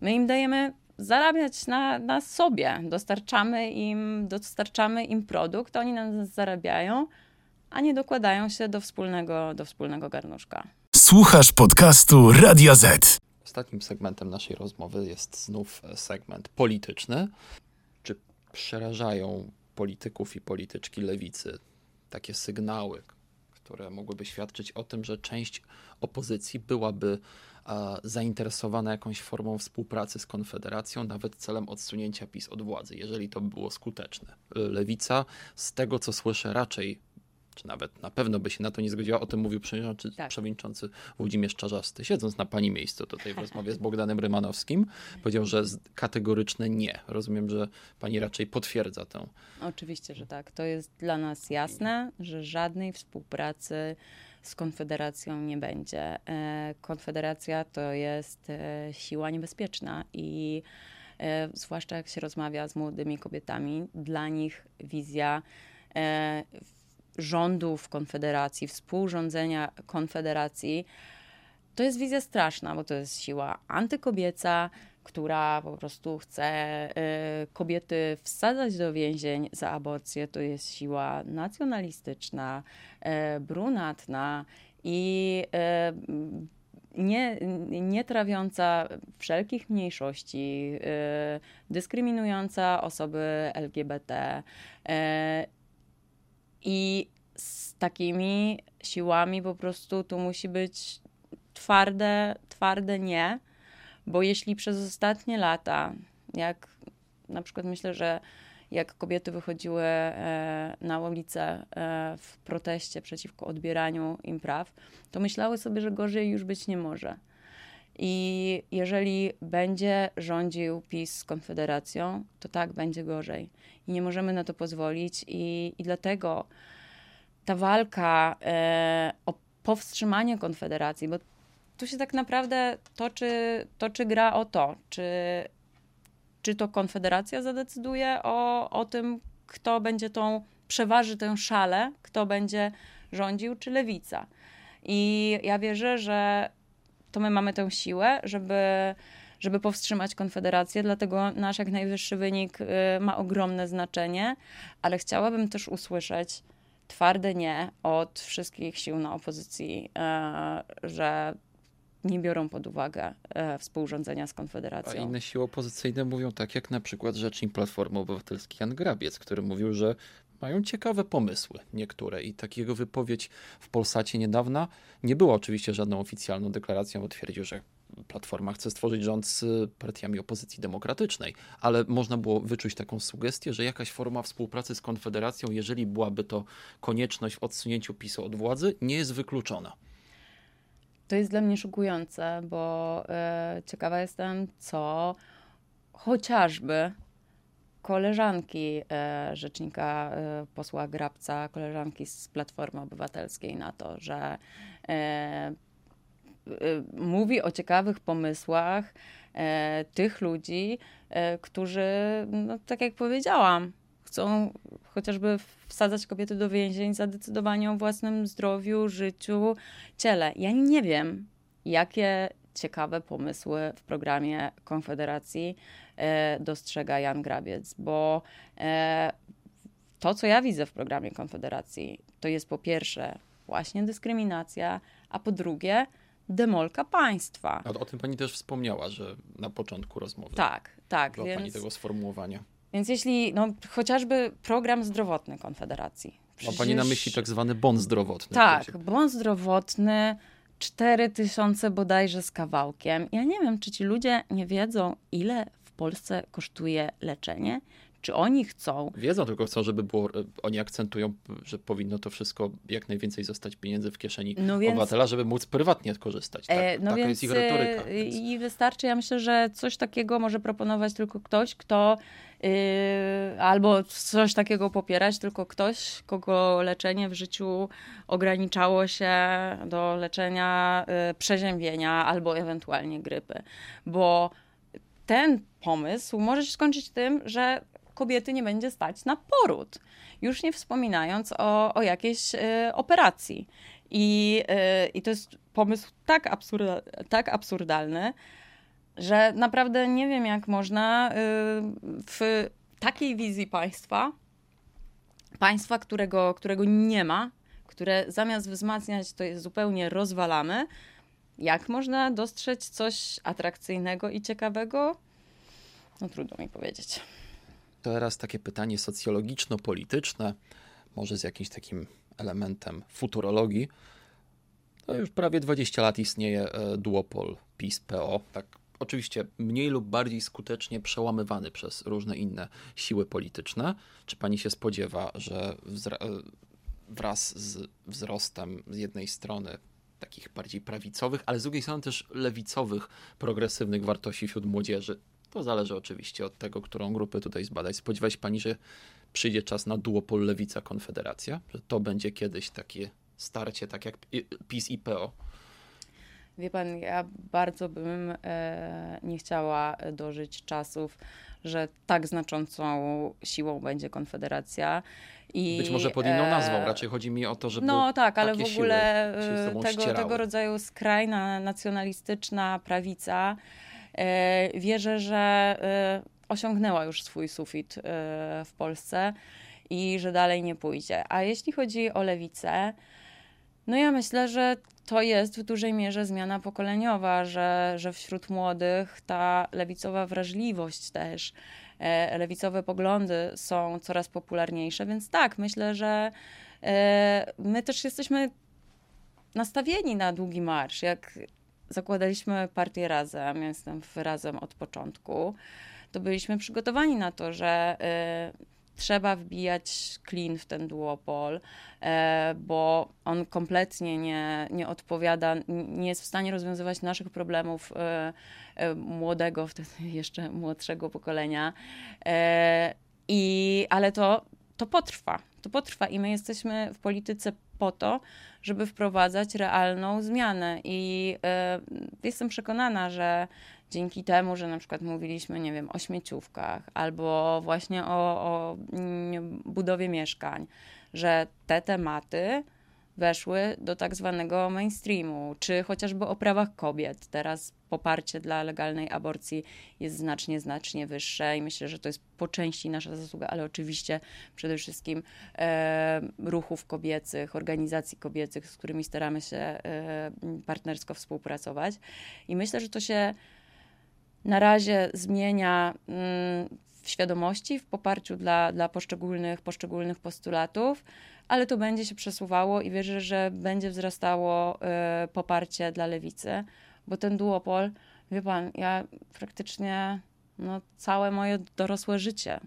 Speaker 3: My im dajemy zarabiać na, na sobie. Dostarczamy im, dostarczamy im produkt, oni na nas zarabiają, a nie dokładają się do wspólnego, do wspólnego garnuszka.
Speaker 1: Słuchasz podcastu Radia Z.
Speaker 2: Ostatnim segmentem naszej rozmowy jest znów e, segment polityczny. Czy przerażają polityków i polityczki lewicy takie sygnały, które mogłyby świadczyć o tym, że część opozycji byłaby zainteresowana jakąś formą współpracy z Konfederacją, nawet celem odsunięcia PiS od władzy, jeżeli to by było skuteczne? Lewica, z tego co słyszę, raczej czy nawet na pewno by się na to nie zgodziła, o tym mówił przewodniczący,
Speaker 3: Tak.
Speaker 2: przewodniczący Włodzimierz Czarzasty, siedząc na pani miejscu tutaj w rozmowie z Bogdanem Rymanowskim, powiedział, że kategoryczne nie. Rozumiem, że pani raczej potwierdza tę.
Speaker 3: Oczywiście, że tak. To jest dla nas jasne, że żadnej współpracy z Konfederacją nie będzie. E, Konfederacja to jest e, siła niebezpieczna i e, zwłaszcza jak się rozmawia z młodymi kobietami, dla nich wizja rządów Konfederacji, współrządzenia Konfederacji, to jest wizja straszna, bo to jest siła antykobieca, która po prostu chce y, kobiety wsadzać do więzień za aborcję. To jest siła nacjonalistyczna, y, brunatna i y, nie, nie trawiąca wszelkich mniejszości, dyskryminująca osoby LGBT. I z takimi siłami po prostu tu musi być twarde, twarde nie, bo jeśli przez ostatnie lata, jak na przykład myślę, że jak kobiety wychodziły e, na ulicę e, w proteście przeciwko odbieraniu im praw, to myślały sobie, że gorzej już być nie może. I jeżeli będzie rządził PiS z Konfederacją, to tak będzie gorzej. I nie możemy na to pozwolić, i, i dlatego ta walka e, o powstrzymanie Konfederacji, bo tu się tak naprawdę toczy, toczy gra o to, czy, czy to Konfederacja zadecyduje o, o tym, kto będzie tą, przeważy tę szalę, kto będzie rządził, czy lewica. I ja wierzę, że to my mamy tę siłę, żeby, żeby powstrzymać Konfederację, dlatego nasz jak najwyższy wynik y, ma ogromne znaczenie, ale chciałabym też usłyszeć twarde nie od wszystkich sił na opozycji, e, że nie biorą pod uwagę e, współrządzenia z Konfederacją.
Speaker 2: A inne siły opozycyjne mówią tak, jak na przykład rzecznik Platformy Obywatelskiej Jan Grabiec, który mówił, że mają ciekawe pomysły niektóre i takiego wypowiedź w Polsacie niedawna nie była oczywiście żadną oficjalną deklaracją, bo twierdził, że Platforma chce stworzyć rząd z partiami opozycji demokratycznej, ale można było wyczuć taką sugestię, że jakaś forma współpracy z Konfederacją, jeżeli byłaby to konieczność w odsunięciu PiSu od władzy, nie jest wykluczona.
Speaker 3: To jest dla mnie szokujące, bo e, ciekawa jestem, co chociażby koleżanki e, rzecznika e, posła Grabca, koleżanki z Platformy Obywatelskiej na to, że mówi o ciekawych pomysłach tych ludzi, którzy, no, tak jak powiedziałam, chcą chociażby wsadzać kobiety do więzień za decydowanie o własnym zdrowiu, życiu, ciele. Ja nie wiem, jakie ciekawe pomysły w programie Konfederacji e, dostrzega Jan Grabiec, bo e, to, co ja widzę w programie Konfederacji, to jest po pierwsze właśnie dyskryminacja, a po drugie demolka państwa.
Speaker 2: A o tym pani też wspomniała, że na początku rozmowy.
Speaker 3: Tak, tak.
Speaker 2: Więc... pani tego sformułowania.
Speaker 3: Więc jeśli, no chociażby program zdrowotny Konfederacji.
Speaker 2: Przecież... Ma pani na myśli tak zwany bon zdrowotny.
Speaker 3: Tak, bon zdrowotny, 4 tysiące bodajże z kawałkiem. Ja nie wiem, czy ci ludzie nie wiedzą, ile w Polsce kosztuje leczenie. Czy oni chcą?
Speaker 2: Wiedzą, tylko chcą, żeby było. E, oni akcentują, że powinno to wszystko jak najwięcej zostać pieniędzy w kieszeni no więc, obywatela, żeby móc prywatnie korzystać. Tak, e, no taka więc, jest ich retoryka.
Speaker 3: E, więc. I wystarczy, ja myślę, że coś takiego może proponować tylko ktoś, kto Yy, albo coś takiego popierać, tylko ktoś, kogo leczenie w życiu ograniczało się do leczenia yy, przeziębienia albo ewentualnie grypy. Bo ten pomysł może się skończyć tym, że kobiety nie będzie stać na poród. Już nie wspominając o, o jakiejś y, operacji. I, y, I to jest pomysł tak, absurda, tak absurdalny, że naprawdę nie wiem, jak można y, w takiej wizji państwa, państwa, którego, którego nie ma, które zamiast wzmacniać, to jest zupełnie rozwalamy, jak można dostrzec coś atrakcyjnego i ciekawego? No trudno mi powiedzieć.
Speaker 2: Teraz takie pytanie socjologiczno-polityczne, może z jakimś takim elementem futurologii. To już prawie 20 lat istnieje e, duopol PiS-PO, tak oczywiście mniej lub bardziej skutecznie przełamywany przez różne inne siły polityczne. Czy pani się spodziewa, że wraz z wzrostem z jednej strony takich bardziej prawicowych, ale z drugiej strony też lewicowych, progresywnych wartości wśród młodzieży, to zależy oczywiście od tego, którą grupę tutaj zbadać. Spodziewa się pani, że przyjdzie czas na duopol lewica-konfederacja? Że to będzie kiedyś takie starcie, tak jak PiS i PO?
Speaker 3: Wie pan, ja bardzo bym e, nie chciała dożyć czasów, że tak znaczącą siłą będzie Konfederacja. I,
Speaker 2: Być może pod inną e, nazwą, raczej chodzi mi o to, żeby.
Speaker 3: No tak, ale w ogóle e, tego, tego rodzaju skrajna nacjonalistyczna prawica wierzę, że e, osiągnęła już swój sufit e, w Polsce i że dalej nie pójdzie. A jeśli chodzi o lewicę, no ja myślę, że to jest w dużej mierze zmiana pokoleniowa, że, że wśród młodych ta lewicowa wrażliwość też, e, lewicowe poglądy są coraz popularniejsze, więc tak, myślę, że e, my też jesteśmy nastawieni na długi marsz. Jak zakładaliśmy partię Razem, ja jestem Razem od początku, to byliśmy przygotowani na to, że e, trzeba wbijać klin w ten duopol, e, bo on kompletnie nie, nie odpowiada, nie jest w stanie rozwiązywać naszych problemów e, młodego, wtedy jeszcze młodszego pokolenia. I, ale to, to potrwa. To potrwa i my jesteśmy w polityce po to, żeby wprowadzać realną zmianę. I y, jestem przekonana, że dzięki temu, że na przykład mówiliśmy, nie wiem, o śmieciówkach albo właśnie o, o mm, budowie mieszkań, że te tematy weszły do tak zwanego mainstreamu, czy chociażby o prawach kobiet. Teraz poparcie dla legalnej aborcji jest znacznie, znacznie wyższe i myślę, że to jest po części nasza zasługa, ale oczywiście przede wszystkim e, ruchów kobiecych, organizacji kobiecych, z którymi staramy się e, partnersko współpracować. I myślę, że to się na razie zmienia mm, w świadomości, w poparciu dla, dla poszczególnych, poszczególnych postulatów, ale to będzie się przesuwało i wierzę, że będzie wzrastało y, poparcie dla lewicy, bo ten duopol, wie pan, ja praktycznie no, całe moje dorosłe życie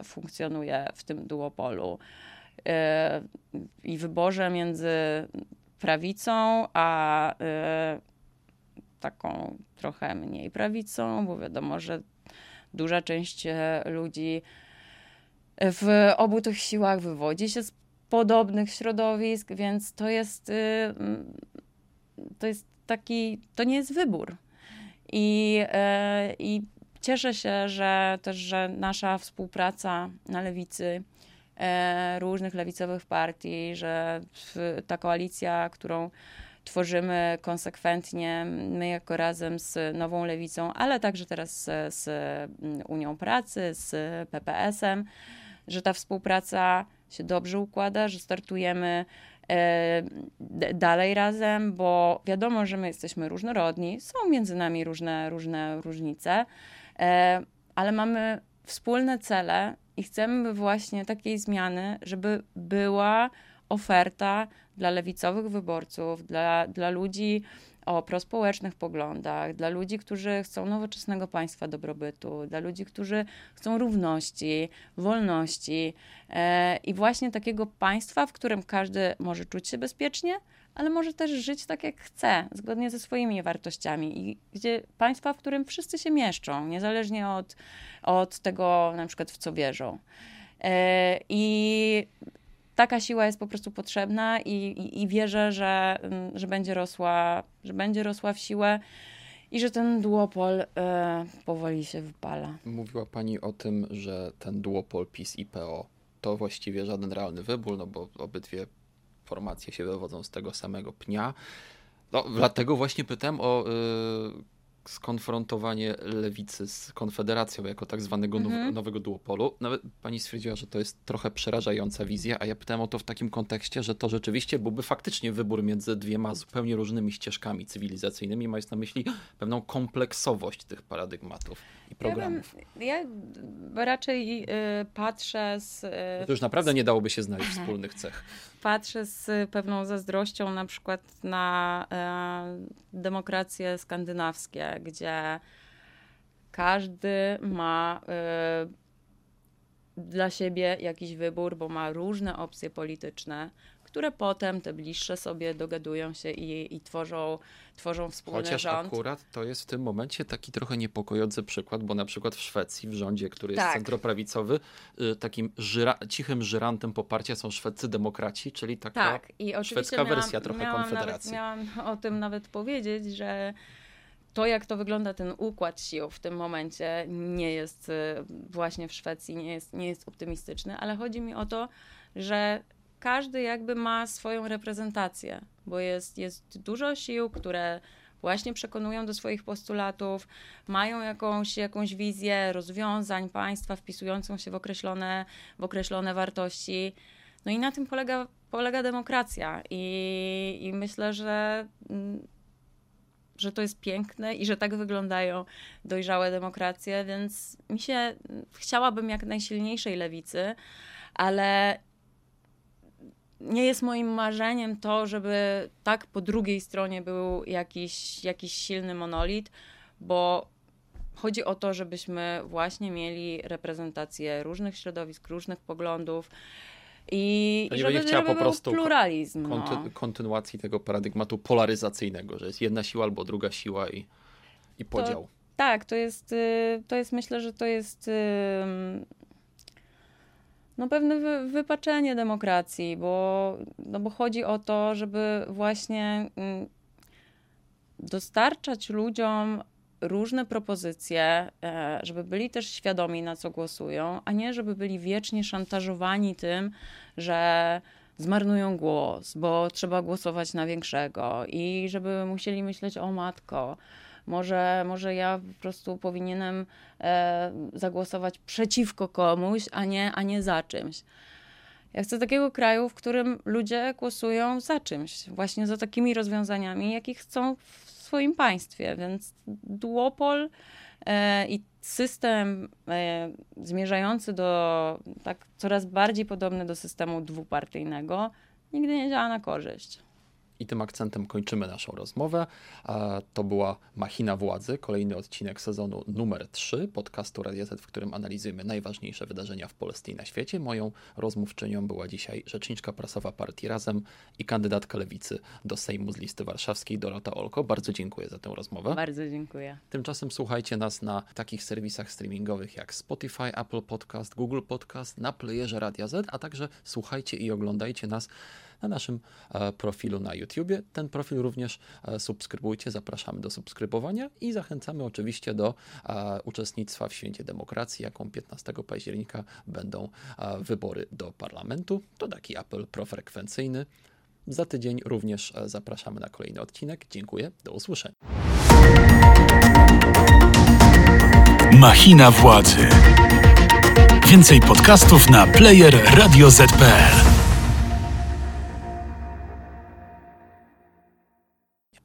Speaker 3: y, funkcjonuje w tym duopolu. Y, I wyborze między prawicą a taką trochę mniej prawicą, bo wiadomo, że duża część ludzi w obu tych siłach wywodzi się z podobnych środowisk, więc to jest, y, to jest taki, to nie jest wybór. I, e, I cieszę się, że też, że nasza współpraca na lewicy, e, różnych lewicowych partii, że ta koalicja, którą tworzymy konsekwentnie, my jako razem z Nową Lewicą, ale także teraz z, z Unią Pracy, z PPS-em, że ta współpraca się dobrze układa, że startujemy e, dalej razem, bo wiadomo, że my jesteśmy różnorodni, są między nami różne, różne różnice, e, ale mamy wspólne cele i chcemy właśnie takiej zmiany, żeby była oferta dla lewicowych wyborców, dla, dla ludzi o prospołecznych poglądach, dla ludzi, którzy chcą nowoczesnego państwa dobrobytu, dla ludzi, którzy chcą równości, wolności e, i właśnie takiego państwa, w którym każdy może czuć się bezpiecznie, ale może też żyć tak, jak chce, zgodnie ze swoimi wartościami. I gdzie państwa, w którym wszyscy się mieszczą, niezależnie od, od tego, na przykład, w co wierzą. E, I taka siła jest po prostu potrzebna i, i, i wierzę, że, mm, że, będzie rosła, że będzie rosła w siłę i że ten duopol y, powoli się wypala.
Speaker 2: Mówiła Pani o tym, że ten duopol PiS i PO to właściwie żaden realny wybór, no bo obydwie formacje się wywodzą z tego samego pnia. No, dlatego właśnie pytałem o y, skonfrontowanie lewicy z Konfederacją jako tak zwanego mhm. nowego duopolu. Nawet pani stwierdziła, że to jest trochę przerażająca wizja, a ja pytałem o to w takim kontekście, że to rzeczywiście byłby faktycznie wybór między dwiema zupełnie różnymi ścieżkami cywilizacyjnymi, mając na myśli pewną kompleksowość tych paradygmatów i programów.
Speaker 3: Ja, ja raczej y, patrzę z... Y,
Speaker 2: to już naprawdę nie dałoby się znaleźć wspólnych cech
Speaker 3: patrzę z pewną zazdrością na przykład na e, demokracje skandynawskie, gdzie każdy ma e, dla siebie jakiś wybór, bo ma różne opcje polityczne które potem te bliższe sobie dogadują się i, i tworzą, tworzą wspólny
Speaker 2: Chociaż
Speaker 3: rząd.
Speaker 2: akurat to jest w tym momencie taki trochę niepokojący przykład, bo na przykład w Szwecji, w rządzie, który jest tak. centroprawicowy, y, takim żyra, cichym żyrantem poparcia są szwedzcy demokraci, czyli taka tak. I szwedzka miałam, wersja trochę
Speaker 3: miałam
Speaker 2: konfederacji.
Speaker 3: Nawet, miałam o tym nawet powiedzieć, że to, jak to wygląda ten układ sił w tym momencie, nie jest y, właśnie w Szwecji, nie jest, nie jest optymistyczny, ale chodzi mi o to, że każdy jakby ma swoją reprezentację, bo jest, jest dużo sił, które właśnie przekonują do swoich postulatów, mają jakąś, jakąś wizję rozwiązań państwa wpisującą się w określone, w określone wartości. No i na tym polega, polega demokracja. I, i myślę, że, że to jest piękne i że tak wyglądają dojrzałe demokracje, więc mi się chciałabym jak najsilniejszej lewicy, ale nie jest moim marzeniem to, żeby tak po drugiej stronie był jakiś, jakiś silny monolit, bo chodzi o to, żebyśmy właśnie mieli reprezentację różnych środowisk, różnych poglądów. I
Speaker 2: żeby, nie chciała
Speaker 3: żeby
Speaker 2: po prostu
Speaker 3: pluralizm.
Speaker 2: Konty, no. Kontynuacji tego paradygmatu polaryzacyjnego, że jest jedna siła albo druga siła i, i podział.
Speaker 3: To, tak, to jest, y, to jest, myślę, że to jest no pewne wy, wypaczenie demokracji, bo, no bo chodzi o to, żeby właśnie mm, dostarczać ludziom różne propozycje, e, żeby byli też świadomi, na co głosują, a nie żeby byli wiecznie szantażowani tym, że zmarnują głos, bo trzeba głosować na większego i żeby musieli myśleć o matko. Może, może ja po prostu powinienem e, zagłosować przeciwko komuś, a nie, a nie za czymś. Ja chcę takiego kraju, w którym ludzie głosują za czymś, właśnie za takimi rozwiązaniami, jakich chcą w swoim państwie. Więc duopol e, i system e, zmierzający do tak coraz bardziej podobny do systemu dwupartyjnego nigdy nie działa na korzyść.
Speaker 2: I tym akcentem kończymy naszą rozmowę. To była Machina Władzy, kolejny odcinek sezonu numer 3 podcastu Radia Z, w którym analizujemy najważniejsze wydarzenia w Polsce i na świecie. Moją rozmówczynią była dzisiaj rzeczniczka prasowa partii Razem i kandydatka Lewicy do Sejmu z listy warszawskiej Dorota Olko. Bardzo dziękuję za tę rozmowę.
Speaker 3: Bardzo dziękuję.
Speaker 2: Tymczasem słuchajcie nas na takich serwisach streamingowych jak Spotify, Apple Podcast, Google Podcast, na playerze Radia Z, a także słuchajcie i oglądajcie nas na naszym e, profilu na YouTubie. Ten profil również e, subskrybujcie, zapraszamy do subskrybowania i zachęcamy oczywiście do e, uczestnictwa w Święcie Demokracji, jaką 15 października będą wybory do parlamentu. To taki apel profrekwencyjny. Za tydzień również zapraszamy na kolejny odcinek. Dziękuję, do usłyszenia.
Speaker 1: Machina władzy. Więcej podcastów na player radioz.pl